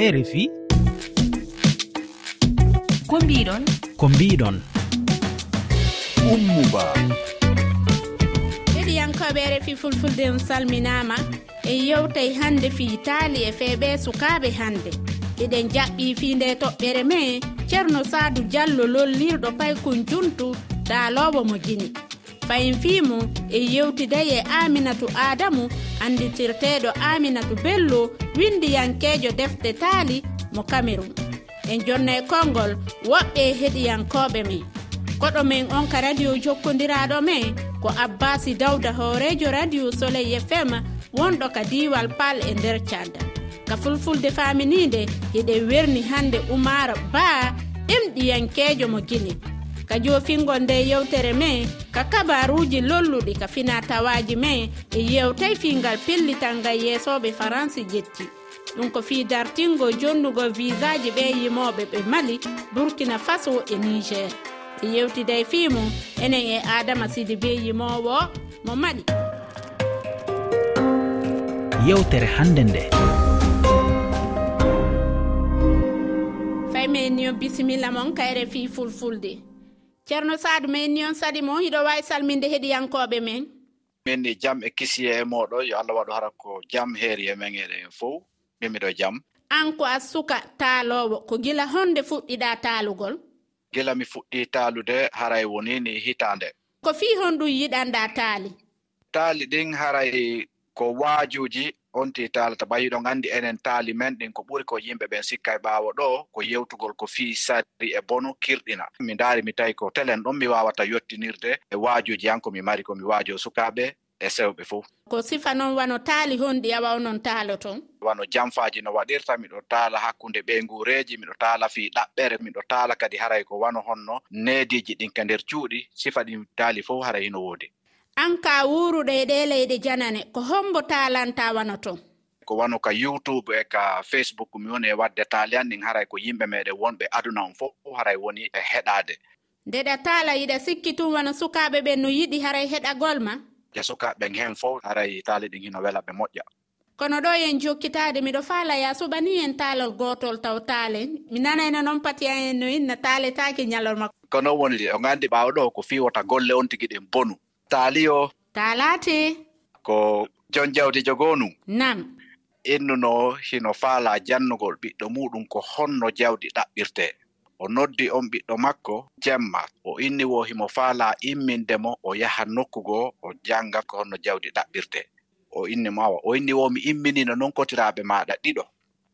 rfi ko mbiɗon? Ko mbiɗon. Ummuba. Heɗiyankoɓe rfi fulfulde um salminama en yewtay hannde fiitaali e feeɓe sukaaɓe hande. Eɗen jaɓɓi fi nde toɓɓere me ceerno saadu diallo lollirɗo paykon juntu daalowo mo guini fayin fimo e yewtiday e aminatu adamu anditirteɗo aminatu bello windiyankejo defte taali mo cameron en jonnay konngol woɓɓe heɗiyankoɓe men. Koɗo men on ka radio jokkodiraɗo men ko abbasi dawda hoorejo radio soleil fm wonɗo ka diwal pal e nder cadda ka fulfulde faminide hiɗe e werni hande umara ba ɗemɗiyankejo mo guine ka jofingo nde yewtere me ka kabaruji lolluɗi ka finatawaji me e yewtay fingal pellital ngal yeesoɓe faransi jetti. Ɗum ko fi dartingo jonnugo visaji ɓe yimoɓe ɓe mali burkina faso e niger. E yewtiday fi mum enen e adama sidi be yimowo mo maɗi yewtere hannde nde. Fay faymen yo bisimilla moon kayre fi fulfulde. ceerno sadou ma en ni on saɗi mo hiɗo wawi salminde heɗiyankoɓe men. Min ni jam e kisiya e moɗo yo allah waɗu hara ko jam heeri e men eɗen fof min miɗo jam. An ko a suka taalowo ko gila honde fuɗɗiɗa taalugol? Gila mi fuɗɗi taalude haray woni ni hitande ko fi honɗum yiɗanɗa taali? Taali ɗin haray ko waajuuji on te taala to ɓayi ɗon anndi enen taali men ɗin ko ɓuri ko yimɓe ɓen sikka e ɓaawo ɗo ko yewtugol ko fii sari e bonu kirɗina. Mi ndaari mi tawi ko telen ɗon mi waawata yottinirde e waajuuji han ko mi mari ko mi waajo sukaaɓe e sewɓe fof ko sifa noon wano taali honɗi awaw noon taalo toon wano jamfaaji no waɗirta miɗo taala hakkunde ɓe miɗo taala fii ɗaɓɓere miɗo taala kadi haray ko wano honno neediiji ɗin ka nder cuuɗi. Sifa ɗin taali fof haray hino woodi. an ka wuruɗe ɗe leyɗe janane ko hombo talanta wano ton ko wano ka youtube e ka facebook mi woni e wadde taaliyan ɗin haray ko yimɓe meɗen wonɓe aduna on fof haray woni e heɗade. Ndeɗa taala yiɗa sikki tum wano sukaɓe ɓen no yiɗi haray heɗagol ma? E sukaɓe hen fof haray taali ɗin hino wela ɓe moƴƴa. Kono ɗo en jokkitade miɗo faala yasuɓani en taalol gotol taw taalen mi nanayno noon patiya en no inna taaletaki ñalol makko. Ko noon woni o gandi ɓawa ɗo ko fiwata golle on tigui ɗen bonu. taaliyo taalaate ko jon jawdi goonu nam. Innuno hino faala jannugol ɓiɗɗo muɗum ko honno jawdi ɗaɓɓirte. O noddi on ɓiɗɗo makko jemma. O inni wo himo faala imminde mo o yaha nokkugo o janga ko honno jawdi ɗaɓɓirte. O inni mo awa. O inni wo mi imminino noon kotiraɓe maɗa ɗiɗo.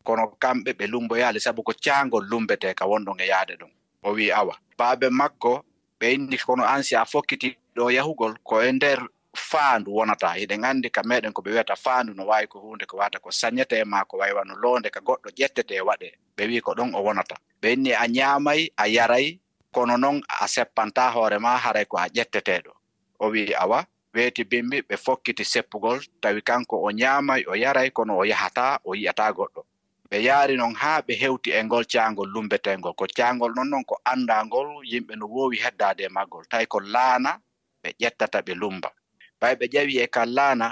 Kono kamɓe ɓe lumboyaali sabu ko caangol lumbete ka wonɗon e yahde ɗum. O wi awa. Baaɓe makko ɓe inni kono an si a fokkiti ɗo yahugol ko e nder faandu wonata. Eɗen anndi ka meɗen ko ɓe wiyata faandu no waawi ko hunde ko wata ko sañete ma ko waywa no loonde ka goɗɗo ƴettete e waɗe. Ɓe wi ko ɗon o wonata. Ɓe inni a ñaamay a yaray kono noon a seppanta hoore ma haray ko a ƴetteteɗo o wi awa weeti bimbi ɓe fokkiti seppugol tawi kanko o ñaamay o yaray kono o yahata o yi'ata goɗɗo. Ɓe yaari noon haa ɓe hewti e ngol caangol lumbetengol ko caangol noon noon ko anndangol yimɓe no woowi heddaade e maggol. Tawi ko laana ɓe ƴettata ɓe lumba. Ɓay ɓe ƴawi e kallana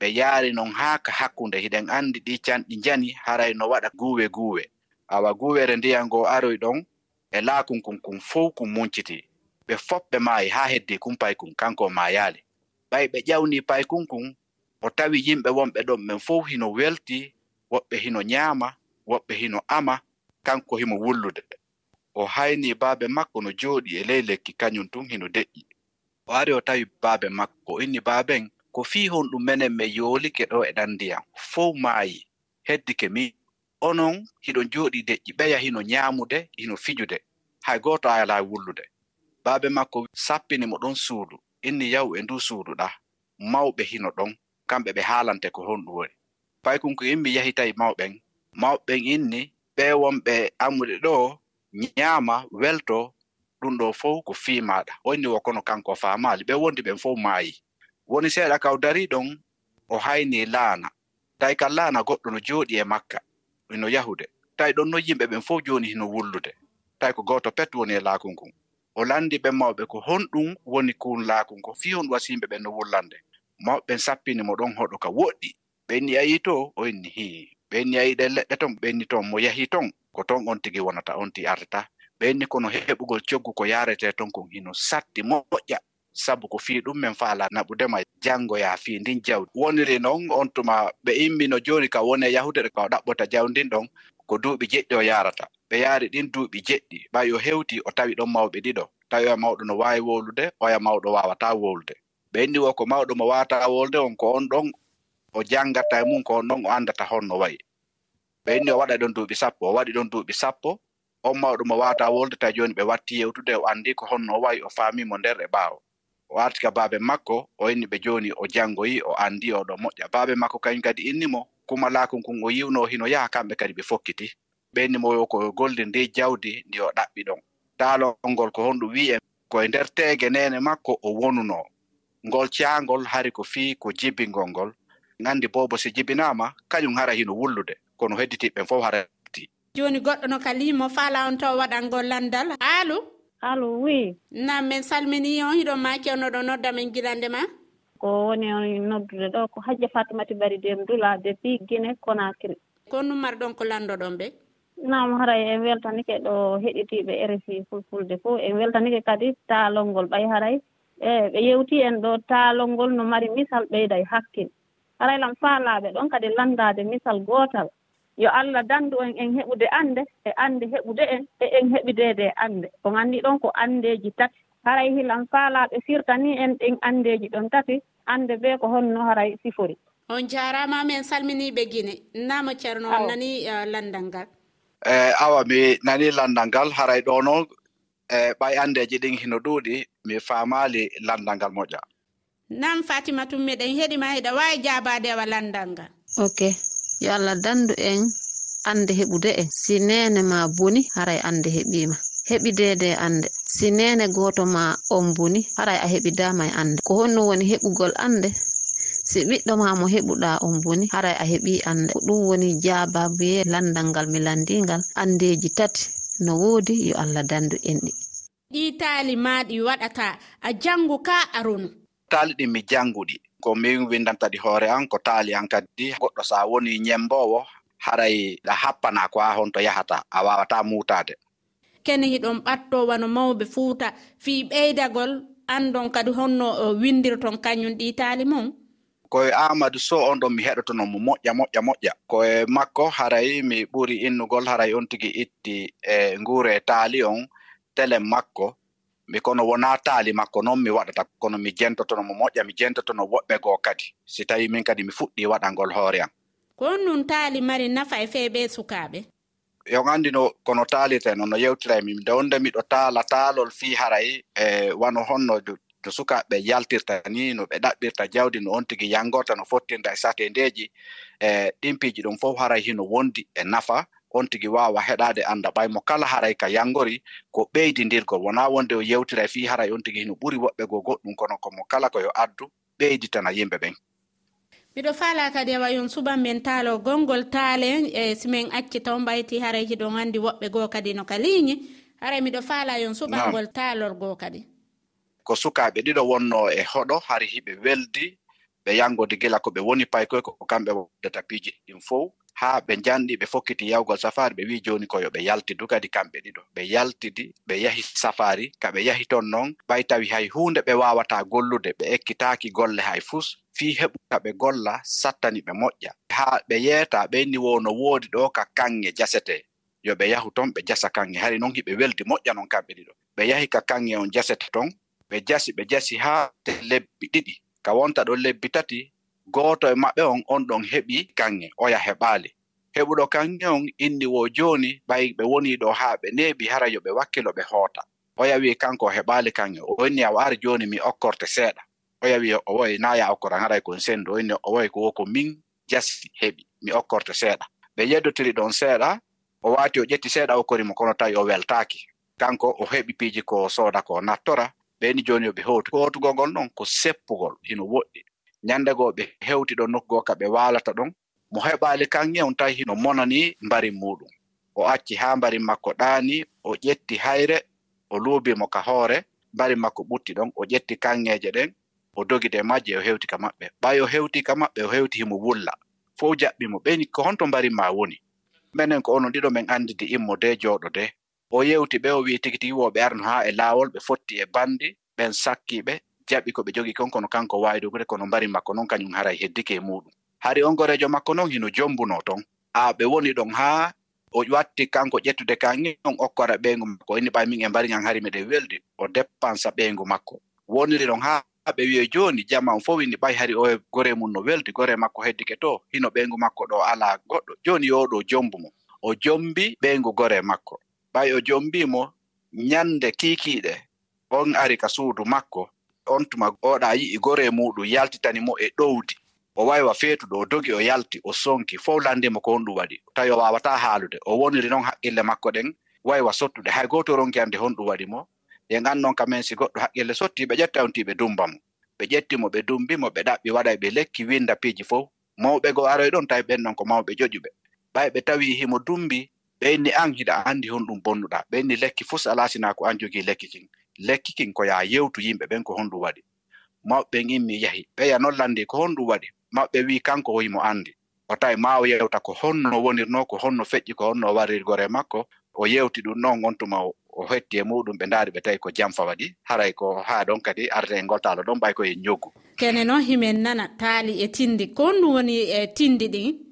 ɓe yaari non haaka hakkunde hiɗen anndi ɗi canɗi njani haray no waɗa guuwe guuwe. Awa guuwere ndiyan ngo aroy ɗon e laakunkunkun fof kun munciti. Ɓe fof ɓe maayi haa heddi kun paykun kanko maayaali. Ɓay ɓe ƴawni paykunkun o tawi yimɓe wonɓe ɗon ɓen fof hino welti woɓɓe hino nyaama woɓɓe hino ama kanko himo wullude. O hayni baabe makko no jooɗi e ley lekki kañum tun hino deƴƴi. o ari o tawi baabe makko o inni baaben ko fii hon ɗum menen mi yoolike ɗo e ɗan ndiyam. Fof maayi heddike mi onon hiɗo jooɗi deƴƴi ɓeya hino nyaamude hino fijude. Hay gooto a alaa wullude. Baabe makko sappini mo ɗon suudu inni yahu e ndu suuduɗa mawɓe hino ɗon kamɓe ɓe haalante ko honɗum woni. Fay kon ko immi yahi tawi mawɓen mawɓen inni ɓe wonɓe amude ɗo nyaama welto ɗum ɗo fof ko fii maɗa. Wonni wokkono kanko faamaali ɓe wondi ɓen fof maayi. Woni seeɗa kaw dari ɗon o hayni laana. Tawi ka laana goɗɗo no jooɗi e makka ino yahude. Tawi ɗon noon yimɓe ɓen fof jooni hino wullude. Tawi ko gooto pet woni e laakun ngun. O lanndi ɓen mawɓe ko honɗum woni kun laakun ko fii honɗum wasi yimɓe ɓen no wullande. Mawɓe sappini mo ɗon hoɗo ka woɗɗi. Ɓenni ayi to o inni hi ɓenni ayi ɗen leɗɗe ton ɓenni toon mo yahi ton. Ko toon on tigi wonata on ti ardata ɓenni kono heɓugol coggu ko yarete ton kon hino satti moƴƴa. Sabu ko fii ɗum men faala naɓudema janngoya fii ndin jawdi. Woniri noon on tuma ɓe immino jooni ka woni e yahude ɗe ka ɗaɓɓota jawndin ɗon ko duuɓi jeɗɗi o yarata. Ɓe yaari ɗin duuɓi jeɗɗi. Ɓay o hewti o tawi ɗon mawɓe ɗiɗo. Tawi oya mawɗo no waawi wowlude oya mawɗo waawata wowlude ɓe inni wo ko mawɗo mo waawata wolde on ko on ɗon o janngata e mum ko on ɗon o anndata honno wayi. Ɓe inni o waɗa ɗon duuɓi sappo o waɗi ɗon duuɓi sappo on mawɗo mo wawata wolde woldata jooni ɓe watti yewtude o anndi ko honno o wayi o faami mo nder e ɓaawo. O arti ka baabe makko o inni ɓe jooni o janngoyi o anndi oɗo moƴƴa. Baabe makko kañum kadi innimo kumalaaku kon o yiwno hino yaha kamɓe kadi ɓe fokkiti. Ɓennimo yo ko golde ndi jawdi ndi o ɗaɓɓi ɗon. Taalongol ko honɗum wi'e koye nder teege nene makko o wonuno. Ngol caangol hari ko fii ko jibingol ngol. Nganndi boobo si jibinaama kañum hara hino wullude. Kono hedditiɓɓen fof hara joni goɗɗo no kalimo faala on taw waɗangol landal alo alo oui. Nam min salmini on hiɗon ma kewnoɗo nodda min gilande ma. Ko woni on noddude ɗo ko hajja fatimati bari demdula depuis guine conakry. Ko numar ɗon ko landoɗon ɓe nam haray en weltanike ɗo heɗitiɓe rfi fulfulde fof en weltanike kadi taalol ngol ɓay haray. E ɓe yewti en ɗo taalol ngol no mari misal ɓeyday hakkil. Haray lam faalaaɓe ɗon kadi landade misal gootal. yo allah danndu en en heɓude annde e annde heɓude en e en heɓideede e annde on nganndi ɗon ko anndeeji tati. Haray hilan faalaaɓe firtani en ɗen anndeeji ɗon tati. Annde ɓee ko honno haray sifori. On jaarama min salminiɓe guine nama ceerno on nani e, landal ngal? E awa mi nani landal ngal. Haray ɗo noon e ɓay andeji ɗin hino ɗuuɗi mi famali landal ngal moƴƴa. Nam fatima tum miɗen heɗima heɗa wawi jabade awa landal ngal. Ok. yo allah dandu en ande heɓude en. Si nene ma boni haray ande heɓima. Heɓi dede ande. Si nene goto ma on boni haray a heɓidama e ande. Ko honno woni heɓugol ande si ɓiɗɗo ma mo heɓuɗa on boni haray a heɓi ande. Ko ɗum woni jababuye landal ngal mi landingal andeji tati no woodi yo allah dandu en ɗi. Ɗi taali maɗi waɗata a jangu ka arunu taali ɗi mi janguɗi. ko min windanta ɗi hoore an ko taali an kadi goɗɗo so a woni ñembowo haray a happana ko ha honto yahata a wawata mutade. Kene hiɗon ɓattowano mawɓe fuuta fii ɓeydagol andon kadi honno windirton kañum ɗi taali mum? Koye amadou so on ɗon mi heɗotonomo moƴƴa moƴƴa moƴƴa. Koye makko haray mi ɓuri innugol haray on tigi itti e nguure taali on telen makko mi kono wona taali makko noon mi waɗata kono mi jentotono mo moƴƴa mi jentotono woɓɓe goo kadi. Si tawi min kadi mi fuɗɗi waɗangol hoore am. Ko on nun taali mari nafa e feeɓe sukaaɓe? Yo anndi no kono taalirte noon no yewtira min donde miɗo taala taalol fii haray e wano honno to sukaaɓe yaltirta ni no ɓe ɗaɓɓirta jawdi no on tigi yanngorta no fottirda e satendeji e ɗimpiiji ɗum fof haray hino wondi e nafa. on tigi waawa heɗaade annda ɓay mo kala haray ka yanngori ko ɓeydindirgol wonaa wonde o yewtira fii haray on tigi hino ɓuri woɓɓe go goɗɗum kono komo kala ko yo addu ɓeyditana yimɓe ɓen. Miɗo faala kadi awa yon suban men taalo gonngol taalen e simin acci taw mbayti haray hiɗon anndi woɓɓe goo kadi no ka liiñi haray miɗo faala yon suɓangol taalor goo kadi. Ko sukaaɓe ɗiɗo wonno e hoɗo hari hiɓe weldi ɓe yangode gila ko ɓe woni paykoy ko kamɓe wodata piiji ɗin fof haa ɓe njanɗi ɓe fokkiti yawgol safari ɓe wi jooni koyo ɓe yaltidu kadi kamɓe ɗiɗo. Ɓe yaltidi ɓe yahi safari ka ɓe yahi ton noon ɓay tawi hay huunde ɓe waawata gollude ɓe ekkitaaki golle hay fus fii heɓu ka ɓe golla sattani ɓe moƴƴa. Haa ɓe yeeta ɓeyni wo no woodi ɗo ka kanŋe jasete. Yo ɓe yahu ton ɓe jasa kanŋe. Hari noon hiɓe weldi moƴƴa noon kamɓe ɗiɗo. Ɓe yahi ka kanŋe on jasete ton ɓe jasi ɓe jasi haa te lebbi ɗiɗi. ka wonta ɗon lebbi tati gooto e maɓɓe on on ɗon heɓi kanŋe oya heɓaali. Heɓuɗo kanŋe on inni wo jooni ɓay ɓe woni ɗo haa ɓe neeɓi hara yo ɓe wakkilo ɓe hoota. Oya wi kanko o heɓaali kanŋe o inni a waari jooni mi okkorte seeɗa. Oya wi o woy naa ya okkoran haray e kon senndu o inni o woy ko wo ko min jasi heɓi mi okkorte seeɗa. Ɓe yeddotiri ɗon seeɗa o waati o ƴetti seeɗa okkorimo kono tawi o weltaaki. Kanko o heɓi piiji ko sooda ko nattora ɓeyni jooni yo ɓe hewti hootugol ngol noon ko seppugol hino woɗɗi. Ñannde goo ɓe hewti ɗo nokku goo ka ɓe waalata ɗon. Mo heɓaali kanŋe on tawi hino monani mbari muɗum. O acci haa mbari makko ɗaani o ƴetti hayre o luubimo ka hoore. Mbari makko ɓutti ɗon o ƴetti kanŋeeje ɗen o dogide majje o hewti ka maɓɓe. Ɓay o hewti ka maɓɓe o hewti himo wulla. Fof jaɓɓimo ɓeyni ko honto mbarimma woni. Minen ko onon ɗiɗo min anndidi immo de jooɗo de. o yewti ɓe o wi tigi tigi woɓe arno haa e laawol ɓe fotti e bandi ɓen sakkiɓe jaɓi ko ɓe jogii kon kono kanko waawi kono mbari makko noon kañum haray heddike e muɗum. Hari on gorejo makko noon hino jombunoo ton. A ɓe woni ɗon haa o watti kanko ƴettude kange on okkora ɓeygu makko. Inni ɓay min e mbariñan hari miɗen weldi o dépensa ɓeygu makko. Woniri ɗon haa ɓe wiye jooni jama on fof winni ɓay hari o e gore mum no weldi gore makko heddike to hino ɓeygu makko ɗo alaa goɗɗo. Jooni yo jombu mo o jombi ɓeygu gore makko. ɓay o jom mbimo ñande kiikiiɗe on ari ka suudu makko. On tuma oɗa yi'i gore muɗum yaltitani mo e ɗowdi. O waywa feetuɗo o dogi o yalti o sonki. Fof landimo ko on ɗum waɗi. Tawi o wawata haalude o woniri noon haqqille makko ɗen waywa sottude. Hay goto ronki ande hon ɗum waɗi mo yen an noon kamen si goɗɗo haqqille sotti ɓe ƴetta onti ɓe dumba mo. Ɓe ƴettimo ɓe dumbimo ɓe ɗaɓɓi waɗa ɓe lekki winda piiji fof. Mawɓe go aroy ɗon tawi ɓen noon ko mawɓe joƴuɓe ɓay ɓe tawi himo dumbi ɓeyni an hiɗa anndi hon ɗum bonnuɗa. Ɓeyni lekki fuu so alaa ko an jogii lekki kin. Lekki kin ko yaa yewtu yimɓe ɓen ko honɗum waɗi. Mawɓe ngin mi yahi. Ɓeya nollandi ko honɗum waɗi. Maɓɓe wi'i kanko hoyimo anndi. O tawi ma o yewta ko honno wonirno ko honno feƴƴi ko honno warir gore makko o yewti ɗum noon on tuma o hetti e muɗum ɓe ndaari ɓe tawi ko jamfa waɗi. Haray ko haa ɗon kadi arde e ngoltaalo ɗon ɓay koye ñoggu kene noon himen nana taali e tindi ko honɗum woni e tindi ɗin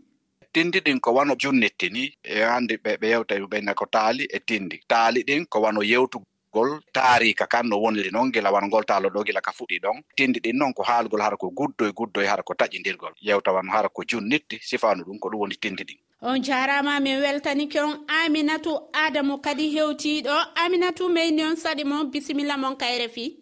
tindi ɗin ko wano junnitti ni e anndi ɓe ɓe yewta e ɓenna ko taali e tindi. Taali ɗin ko wano yewtu gol taarika kan no woniri noon gila wangol taalo ɗo gila ka fuɗɗi ɗon. Tindi ɗin noon ko haalgol hara ko guddoye guddoye hara ko taƴidirgol yewtawan hara ko junnitti sifaanu ɗum ko ɗum woni tindi ɗin. On jarama min weltanike on aminatu adamu kadi hewtiɗo aminatou meyni on saɗi mon bisimilla mon kayre fi.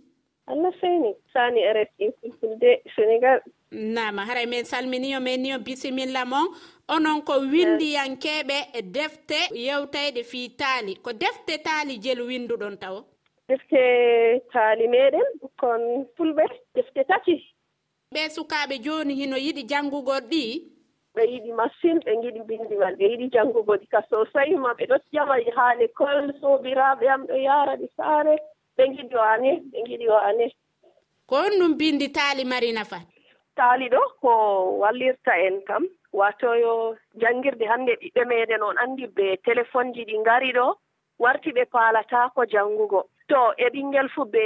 Anna seni sani e rfi e fulfulde sénégal nama haray min salmini o meyni o bisimilla mon. onon ko windiyankeɓe e defte yewtayɗe fii taali. Ko defte taali jelu winduɗon taw? Defte taali meɗen ɓukkon fulɓe defte tati. Ɓe sukaɓe jooni hino yiɗi janngugo ɗi? Ɓe yiɗi machine ɓe giɗi bindiwal ɓe yiɗi janngugo ɗi ka sosai ma ɓe ɗo ƴama haa l'école sobiraɓe am ɗo yaara ɗi saare. Ɓe giɗi o ane ɓe giɗi o ane. Ko on ɗum bindi taali mari nafa? Taali ɗo ko wallirta en kam. wato yo janngirde hannde ɓiɓɓe meɗen on anndi be téléphone ji ɗi ngari ɗo warti ɓe paalatako janngugo to e ɓinngel fuu be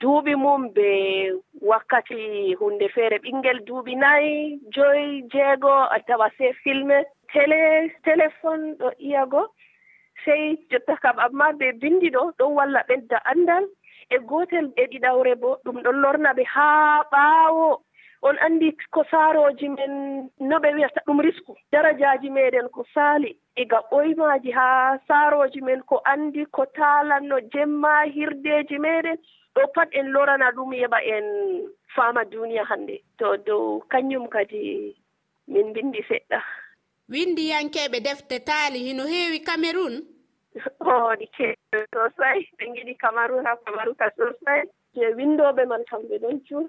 duuɓi mum be wakkati hunde feere ɓinngel duuɓi nayi joyi jeego a tawa se filme télé téléphone ɗo iyago sey jotta kam amma ɓe binndi ɗo ɗon walla ɓedda anndal e gootel e ɗiɗawre bo ɗum ɗon lorna ɓe haa ɓaawo. on anndi ko saarooji men no ɓe wiyata ɗum risku. Darajaaji meeɗen ko saali. Iga ɓoymaaji haa saarooji men ko anndi ko taalanno jemma hirdeeji meeɗen. Ɗo pat en lorana ɗum yeɓa en faama duuniya hannde. To dow kañum kadi min mbinndi seɗɗa. Winndiyankeeɓe defte taali hino heewi cameron oɗi ke sosay ɓe ngiɗi camaron ha ka sosay je winndooɓe man kamɓe ɗon cuur.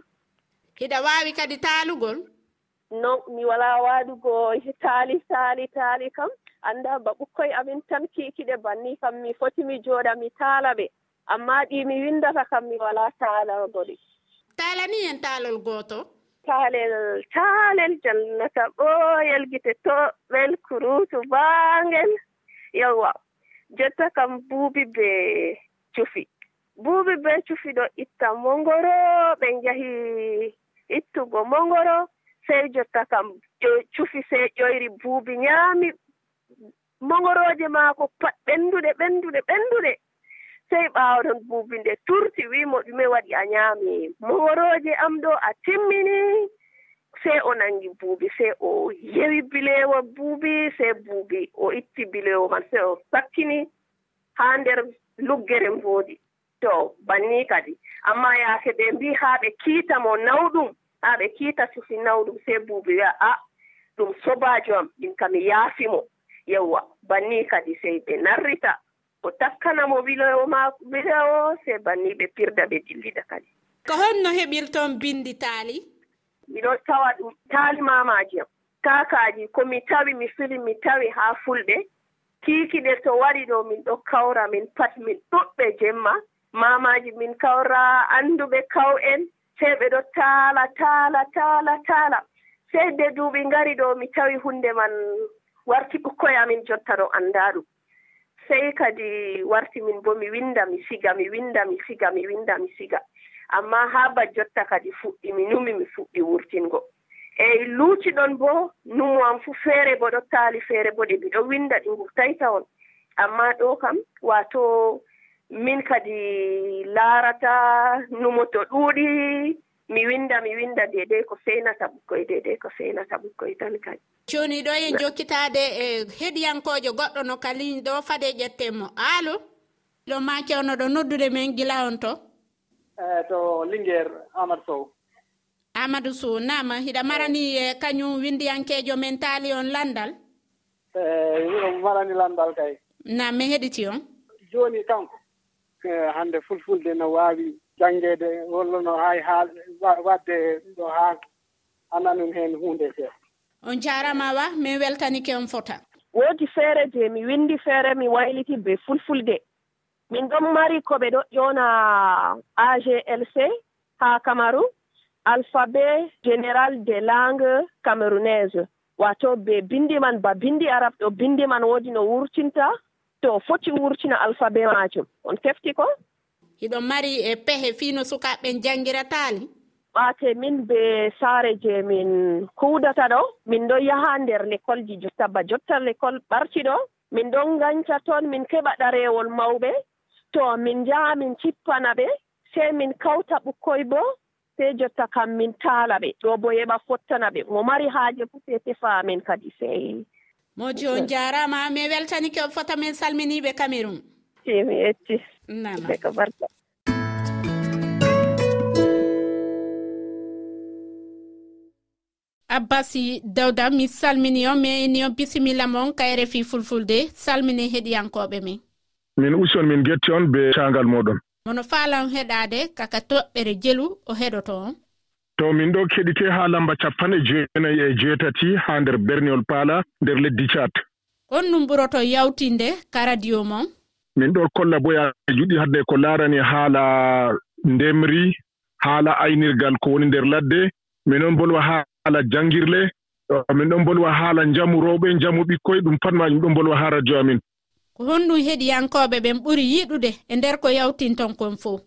hiɗa waawi kadi taalugol? Non mi walaa waaɗugo taali taali taali kam. Annda ba ɓukkoye amin tan kiikiɗe banni kam mi foti mi jooɗa mi taala ɓe. Amma ɗi mi windata kam mi walaa taalago ɗi taalani en taalol gooto? Taalel taalel jannata ɓooyel gite toɓɓel kuruutu baangel. Yewwa jotta kam buubi be cufi. Buubi be cufi ɗo itta mongoro ɓe njahi. ittugo mongoro sey jotta kam cufi sey ƴoyri buubi ñaami mongorooje maako pat ɓennduɗe ɓennduɗe ɓennduɗe sey ɓaawa ɗon buubi nde turti wiimo ɗume waɗi a ñaami mongorooje am ɗo a timmini sey o nanngi buubi sey o yewi bileewo buubi sey buubi o itti bileewo man sey o sakkini haa nder luggere mboodi. to banni kadi. Amma yaake ɓe mbi haa ɓe kiita mo nawɗum haa ɓe kiita sufi nawɗum sey buubi wiya a ɗum sobaajo am ɗin ka mi e yaafi mo. Yewwa banni kadi sey ɓe narrita. O takkana mo wilowo ma wilowo sey banni ɓe pirda ɓe dillida kadi. Ko honno heɓirton bindi taali? Miɗo tawa ɗum taali mamaji am. Kakaji komi tawi mi fili mi tawi haa fulɓe kiikiɗe to waɗi ɗo min ɗo kawra min pat min ɗuɗɓe jemma. mamaji min kawra annduɓe kaw en sey ɓe ɗo taala taala taala taala. Sey de duuɓi ngari ɗo mi tawi hunde man warti ɓukkoy amin jotta ɗo annda ɗum. Sey kadi warti min bo mi winda mi siga mi winda mi siga mi winda mi siga. Amma haa ba jotta kadi fuɗɗi mi numi mi fuɗɗi wurtingo. Eyi luuci ɗon bo numo am fuu feere bo ɗo taali feere bo ɗi miɗo winda ɗi ngurtayta on. Amma ɗo kam waato min kadi laarata numo to ɗuuɗi mi winda mi winda dedei ko fenata ɓukkoye dedei ko fenata ɓukkoye tan kadi. Joni ɗo en jokkitaade e heɗiyankoojo goɗɗo no kalin ɗo fade ƴettenmo aalo ɗo ma cewno ɗo noddude men gila on to? E to linguére amadou sow. Amadou sow nama hiɗa marani e kañum windiyankejo men taali on landal? E wuro marani landal kay. Nam mi heɗiti on. Jooni kanko Eh, hannde fulfulde no waawi janngeede holno hay haal waɗde ɗo haa ananon heen huunde e see on jaarama wa min weltanike on fota. Woodi feere je mi windi feere mi wayliti be fulfulde. Min ɗon mari ko ɓe ɗo ƴoona aglc haa camaru alphabet général de langue camerounaise. Wato be bindi man ba bindi arab ɗo bindi man woodi no wurtinta. to foti wurtina alphabet majum. On tefti ko? Hiɗon mari e pehe fiino sukaɓen janngirataali ɓaate min be saare je min kuudata ɗo. Min ɗon yaha nder l'école ji jotta ba jotta l'école ɓarti ɗo. Min ɗon ganca toon min keɓa ɗarewol mawɓe. To min njaha min cippana ɓe. Sey min kawta ɓukkoy bo sey jotta kam min taala ɓe. Ɗo bo yeɓa fottana ɓe. Mo mari haaje fu sey tefa amin kadi sey moji on jarama mi weltanike on fota min salminiɓe cameron i mi yetti nama ko barka. Abbasi dawda mi salmini on mi inni on. Bisimilla moon kayre fi fulfulde salmini heɗiyankoɓe min. Min usi on min getti on be cangal moɗon. Mono faalan heɗade kaka toɓɓere jelu o heɗoto on. to min ɗo keɗite haa lamba capanɗe jeenayi e jeetati haa nder berniol paala nder leddi cat on ɗum ɓuroto yawtinde ka radio mon? Min ɗo kolla boya juɗi hadde ko laarani haala ndemri haala aynirgal ko woni nder ladde. Min ɗon bolwa haala janngirle min ɗon bolwa haala njamu rewɓe njamu ɓikkoye ɗum pat majum ɗon bolwa haa radio amin. Ko honɗum heɗiyankooɓe ɓen ɓuri yiɗude e nder ko yawtinton kon fof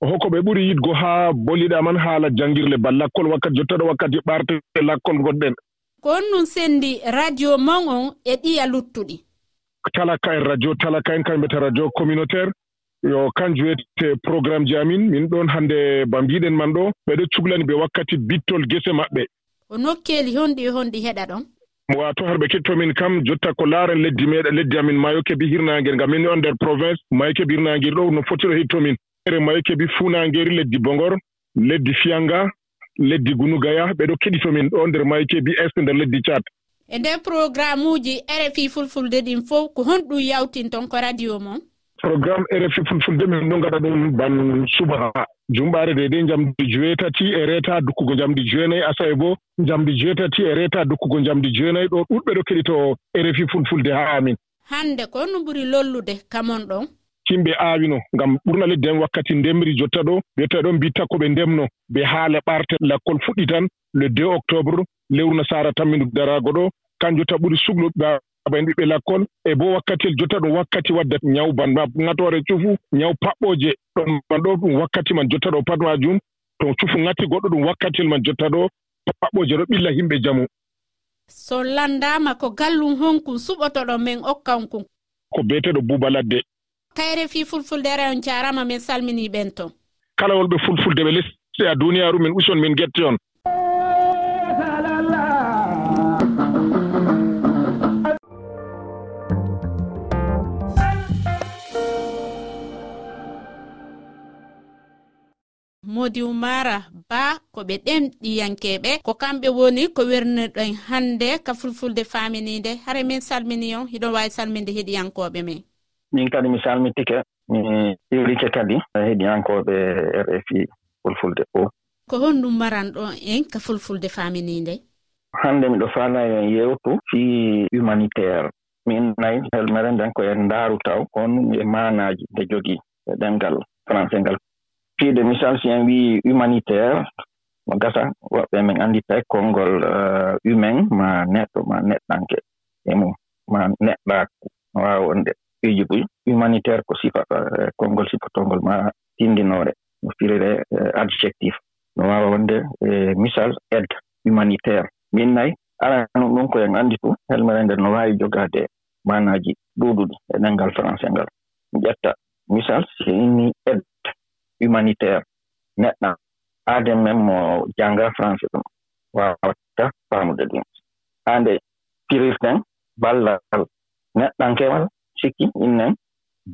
hoko ɓe ɓuri yiɗgo haa boliɗa man haala janngirle ba. Lakkol wakkati jottaɗo wakkati ɓarte lakkol gonɗen ko on nun senndi radio mon on e ɗiya luttuɗi. Talaka en radio talaka en kamɓeta radio communautaire. Yo kanjum wiyete programme ji amin. Min ɗon hannde ba mbiɗen man ɗo. Ɓeɗo cuhlani ɓe wakkati bittol gese maɓɓe. O nokkeeli honɗi honɗi heɗa ɗon. Wato harɓe kettomin kam jotta ko laaren leddi meɗa leddi amin mayo keɓi hirnagel ngam min on nder province mayo keɓi hirnagel ɗo no fotiro hittomin ere mayo e keɓi funangeri leddi bongor leddi fiyanga leddi gunugaya ɓeɗo keɗitomin ɗo nder mayo e keɓi est nder leddi tchad. E nder programme uji rfi fulfulde ɗin fof ko honɗum yawtin ton ko radio mon? Programme rfi fulfulde min ɗo ngaɗa ɗum ban subaha jumɓaare dedei njamdi joweetati e reeta dukkugo njamdi jeenayi asawe bo njamdi joweetati e reeta dukkugo njamdi jeenayi ɗo ɗuɗɓe ɗo keɗito rfi fulfulde haa amin. Hannde ko honno ɓuri lollude kamon ɗon? yimɓe aawino ngam ɓurna leddi en wakkati ndemri jotta ɗo wiyetta ɗon mbitta ko ɓe ndemno. Ɓe haala ɓarte lakkol fuɗɗi tan le 2 e octobre lewru nasara tammindu daraago ɗo. Kanjum ta ɓuri suglu ɓen ɓiɓɓe lakkol. E bo wakkatiyel jotta ɗum wakkati wadda ñaw banma ŋatoore cufu ñaw paɓɓoje ɗon man ɗo. Ɗum wakkati man jotta ɗo pat majum. To cufu ŋati goɗɗo ɗum wakkatiyel man jotta ɗo. Paɓɓoje ɗo ɓilla yimɓe jamu. So landama ko gallum honkum suɓotoɗo men okkankun ko beeteɗo buuba ladde. kayre fi fulfulde on jarama min salmini ɓen toon kala wolɓe fulfulde ɓe lesɗe a duniyaru min uson min getti on. Modi umara ba ko ɓe ɗemɗiyankeɓe ko kamɓe woni ko wirniɗon hannde ka fulfulde faminide hare min salmini on hiɗon wawi salminde heɗiyankoɓe men. min kadi mi salmitike mi iwrike kadi heɗiyankoɓe rfi fulfulde. O ko honɗum mbaran ɗon en ka fulfulde faminide hannde miɗo faala en yewtu fi humanitaire. Min nayi helmere nden ko en ndaaru taw on e maanaaji nde jogii e ɗemngal français ngal. Fiide misal si en wii humanitaire mo gasa woɓɓe min anndita konngol uh, humain ma neɗɗo ma neɗɗanke e mum ma neɗɗaaku waawonde piiji ɓuy humanitaire ko sifata eh, konngol sipatolngol ma tindinoore no firire eh, adjectif. No waawa wonde eh, e misal aide humanitaire. Min nayi aranum ɗum koyen anndi fu helmere nden no waawi jogaade manaaji ɗuuɗuɗi e ɗenngal français ngal. Ƴetta misal so inni aide humanitaire. Neɗɗo aaden men mo jannga français ɗum waawata faamude ɗum. Haa nde pirirten ballal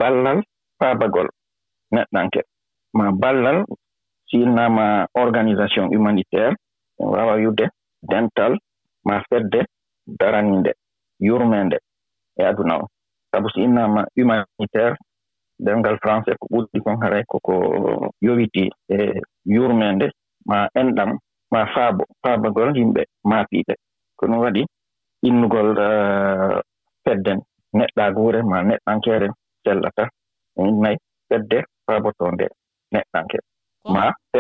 ballal faabagol neɗɗanke. Ma ballal silnama organisation humanitaire en wawa wiwde dental ma fedde daraninde yurmende e aduna o. Sabu so innama humanitaire demngal français ko ɓurɗi kon haray ko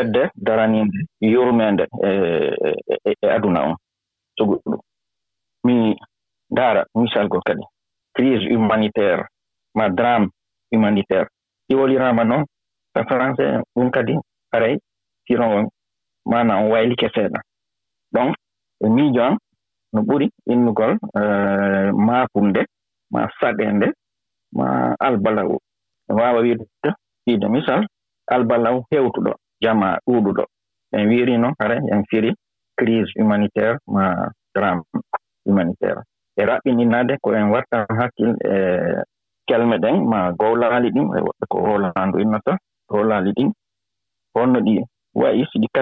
fedde daraniinde yurmeende e, e e aduna on. So goɗɗum mi ndaara misalgol kadi crise humanitaire ma drame humanitaire. Iwoliraama noon e français ɗum kadi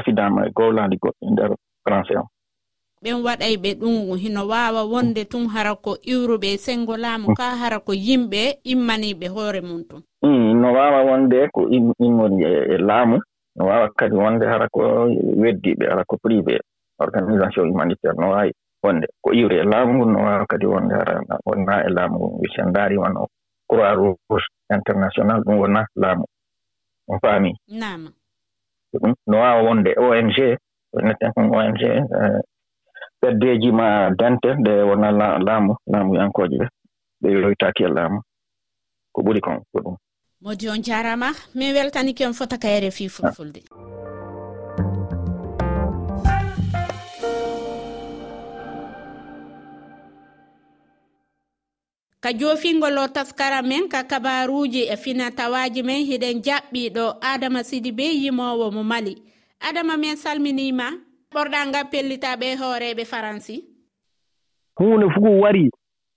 gafidama e gowladi goɗɗi nder français o ɓen waɗay ɓe ɗum hino waawa wonde tun hara ko iwruɓe e sengo laamu mm. ka hara ko yimɓe immaniiɓe hoore mum tun. Mm, no waawa wonde ko immori e, e laamu. No waawa kadi wonde hara ko weddiiɓe hara ko privé organisation humanitaire. No waawi wonde ko iwri e laamu ngun no waawa kadi wonde hara wonnaa e laamu ngun wi sen ndaari won o croix rouge international ɗum wona laamu. On faami nama ɗum no waawa wonde ong woneten kon ong eh, ɓeddeeji ma dente nde wona laamu laamu yankooje ɓe ɓe yoytaaki e laamu. Ko ɓuri kon ko ɗum. Modi on jaarama min weltanike on fota kayre fi fulfulde. ka jofingol o taskara men ka kabaruji e finatawaji men hiɗen jaɓɓiɗo adama sidi be yimowo mo mali. Adama men salminima ɓorɗa ngal pellitaɓe hooreɓe faransi. Huunde fof wari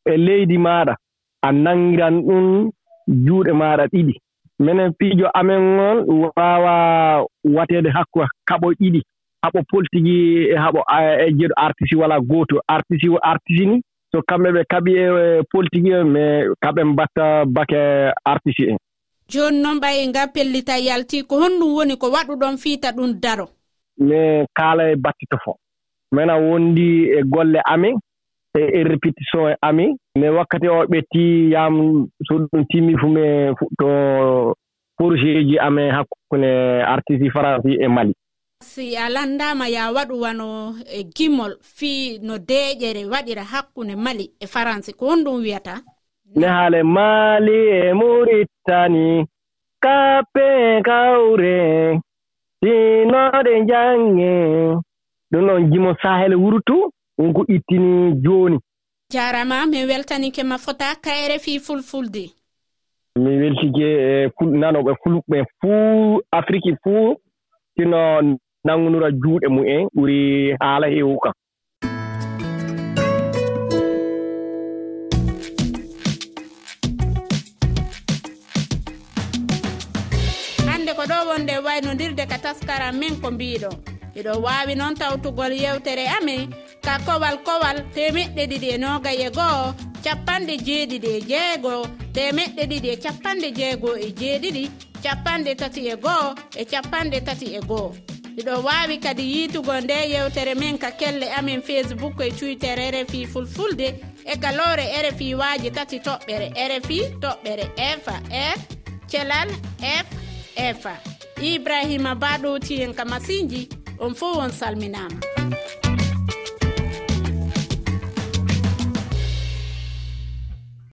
e leydi maɗa. A nangiran ɗum juuɗe maɗa ɗiɗi. Minen piijo amen on wawa watede hakku kaɓo ɗiɗi. Haɓo politique e haɓo e jeeɗo artisi wala gooto. Artisi artisi ni so kamɓe ɓe kaɓi e, e politique en mais kaɓe mbatta bake artisi en. Jooni noon ɓay nga pellita yalti ko honɗum woni ko waɗuɗon fiita ɗum daro. Mi kaala e battito battitofo mena wondi e golle amin e e répétition e amin mais wakkati o ɓetti yam so ɗum timmi fu mi to projet ji amin hakkunde artiste français e mali. si a landama ya waɗu wano e gimol fii no deƴere waɗira hakkunde mali e faransi ko hon ɗum wiyata? Ne haale mali e muritani kappe kawre sinoɗe jange ɗum ɗon jimo sahel wurtu wonko ittini jooni. Jarama min weltanike ma fota kayre fi fulfulde. Mi weltike e nanoɓe fulɓe fuu afrique fuu sino nangunura juuɗe mumen ɓuri haala heewu kan hannde ɗo wonde waynodirde ka taskaran min ko mbiɗo iɗo wawi noon tawtugol yewtere amin ka kowal kowal temeɗɗe ɗiɗi e noogay e goho capanɗe jeeɗiɗi e jeego temeɗɗe ɗiɗi e capanɗe jeego e jeeɗiɗi capanɗe tati e goho e capanɗe tati e goho iɗo wawi kadi yiitugo nde yewtere men ka kelle amin facebook e twitter rfi fulfulde e galore rfi waji tati toɓɓere rfi toɓɓere fa r thelal f efa e, ibrahima baɗowti en ka masinji on fo on salminama.